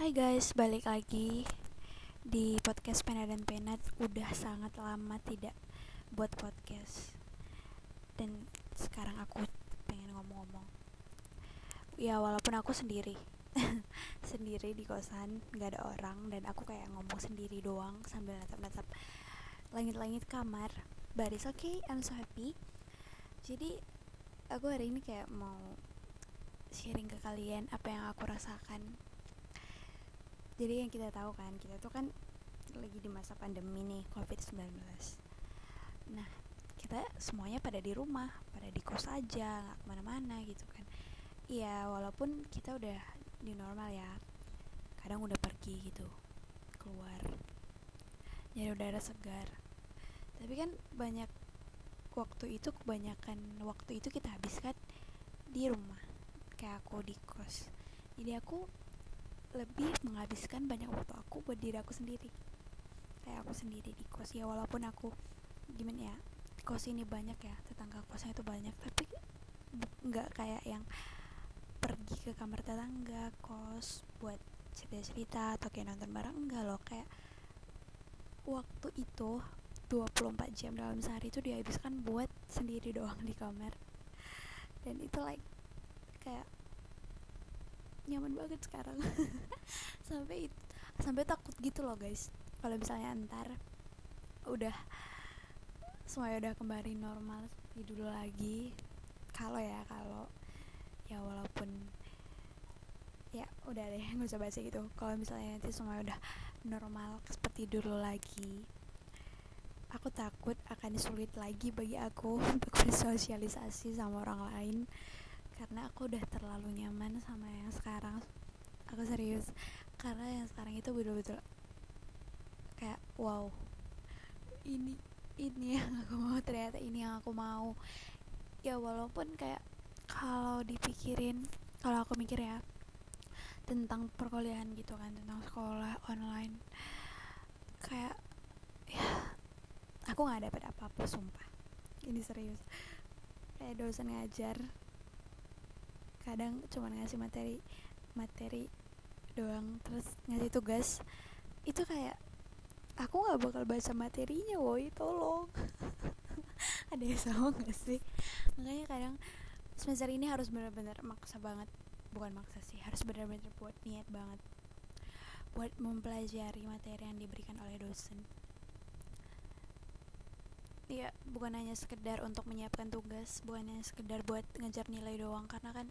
Hai guys, balik lagi di podcast Pena dan Penat. Udah sangat lama tidak buat podcast. Dan sekarang aku pengen ngomong-ngomong. Ya walaupun aku sendiri, sendiri di kosan, nggak ada orang dan aku kayak ngomong sendiri doang sambil natap-natap langit-langit kamar. But it's okay, I'm so happy. Jadi aku hari ini kayak mau sharing ke kalian apa yang aku rasakan jadi yang kita tahu kan kita tuh kan lagi di masa pandemi nih covid-19 nah kita semuanya pada di rumah pada di kos aja nggak ke mana-mana gitu kan. Iya walaupun kita udah di normal ya kadang udah pergi gitu keluar nyari udara segar. Tapi kan banyak waktu itu kebanyakan waktu itu kita habiskan di rumah kayak aku di kos. Jadi aku lebih menghabiskan banyak waktu aku buat diri aku sendiri. Kayak aku sendiri di kos ya walaupun aku gimana ya kos ini banyak ya tetangga kosnya itu banyak tapi nggak kayak yang pergi ke kamar tetangga kos buat cerita-cerita atau kayak nonton bareng enggak loh. Kayak waktu itu 24 jam dalam sehari itu dihabiskan buat sendiri doang di kamar. Dan itu like kayak nyaman banget sekarang. Sampai sampai takut gitu loh guys. Kalau misalnya ntar udah semuanya udah kembali normal dulu lagi. Kalau ya kalau ya walaupun ya udah deh nggak usah bahas gitu. Kalau misalnya nanti semuanya udah normal seperti dulu lagi aku takut akan sulit lagi bagi aku untuk bersosialisasi sama orang lain karena aku udah terlalu nyaman sama yang sekarang. Aku serius karena yang sekarang itu betul-betul kayak wow ini ini yang aku mau ternyata ini yang aku mau. Ya walaupun kayak kalau dipikirin kalau aku mikir ya tentang perkuliahan gitu kan tentang sekolah online kayak ya aku nggak dapat apa-apa sumpah. Ini serius. Kayak dosen ngajar kadang cuma ngasih materi materi doang terus ngasih tugas. Itu kayak aku nggak bakal baca materinya woi tolong. Ada yang sama gak sih? Makanya kadang semester ini harus benar-benar maksa banget. Bukan maksa sih harus benar-benar buat niat banget. Buat mempelajari materi yang diberikan oleh dosen Iya, bukan hanya sekedar untuk menyiapkan tugas, bukan hanya sekedar buat ngejar nilai doang karena kan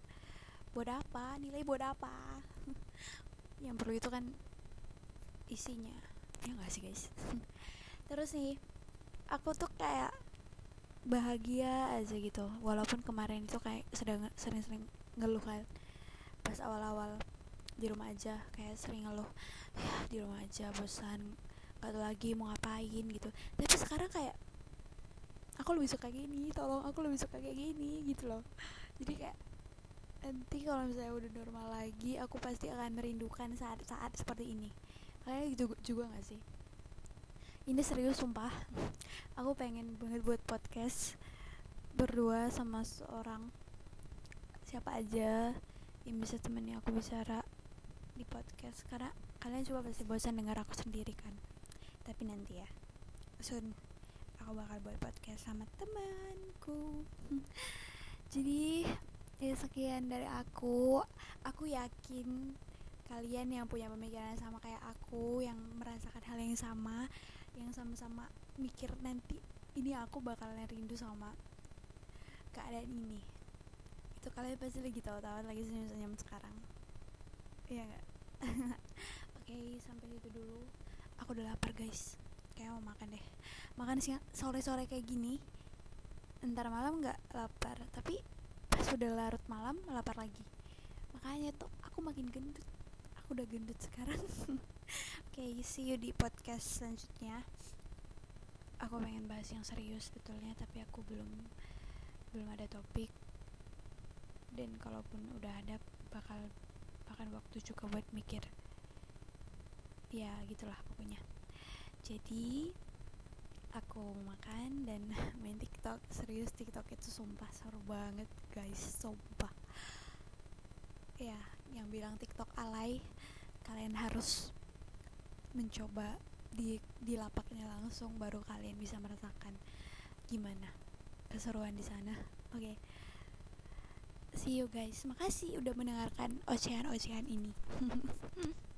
buat apa? Nilai buat apa? yang perlu itu kan isinya. Ya gak sih, guys? Terus nih, aku tuh kayak bahagia aja gitu. Walaupun kemarin itu kayak sedang sering-sering ngeluh kan. Pas awal-awal di rumah aja kayak sering ngeluh. Ya, di rumah aja bosan gak tahu lagi mau ngapain gitu. Tapi sekarang kayak aku lebih suka gini tolong aku lebih suka kayak gini gitu loh. Jadi kayak nanti kalau misalnya udah normal lagi aku pasti akan merindukan saat-saat seperti ini. Kalian gitu juga gak sih? Ini serius sumpah. Aku pengen banget buat podcast berdua sama seorang siapa aja yang bisa temennya aku bicara di podcast. Karena kalian juga pasti bosan dengar aku sendiri kan. Tapi nanti ya. Soon aku bakal buat podcast sama temanku. Jadi ya sekian dari aku. Aku yakin kalian yang punya pemikiran sama kayak aku yang merasakan hal yang sama yang sama-sama mikir nanti ini aku bakalan rindu sama keadaan ini. Itu kalian pasti lagi tahu-tahu lagi senyum-senyum sekarang. Iya nggak? Oke sampai situ dulu. Aku udah lapar guys kayak mau makan deh. Makan siang sore-sore kayak gini ntar malam nggak lapar. Tapi pas udah larut malam lapar lagi. Makanya tuh aku makin gendut. Aku udah gendut sekarang. Oke okay, see you di podcast selanjutnya. Aku pengen bahas yang serius betulnya tapi aku belum belum ada topik. Dan kalaupun udah ada bakal makan waktu juga buat mikir. Ya gitulah pokoknya jadi aku makan dan main TikTok. Serius TikTok itu sumpah seru banget guys. Sumpah. Ya yang bilang TikTok alay kalian harus mencoba di di lapaknya langsung baru kalian bisa merasakan gimana keseruan di sana. Oke. Okay. see you guys. Makasih udah mendengarkan ocehan ocehan ini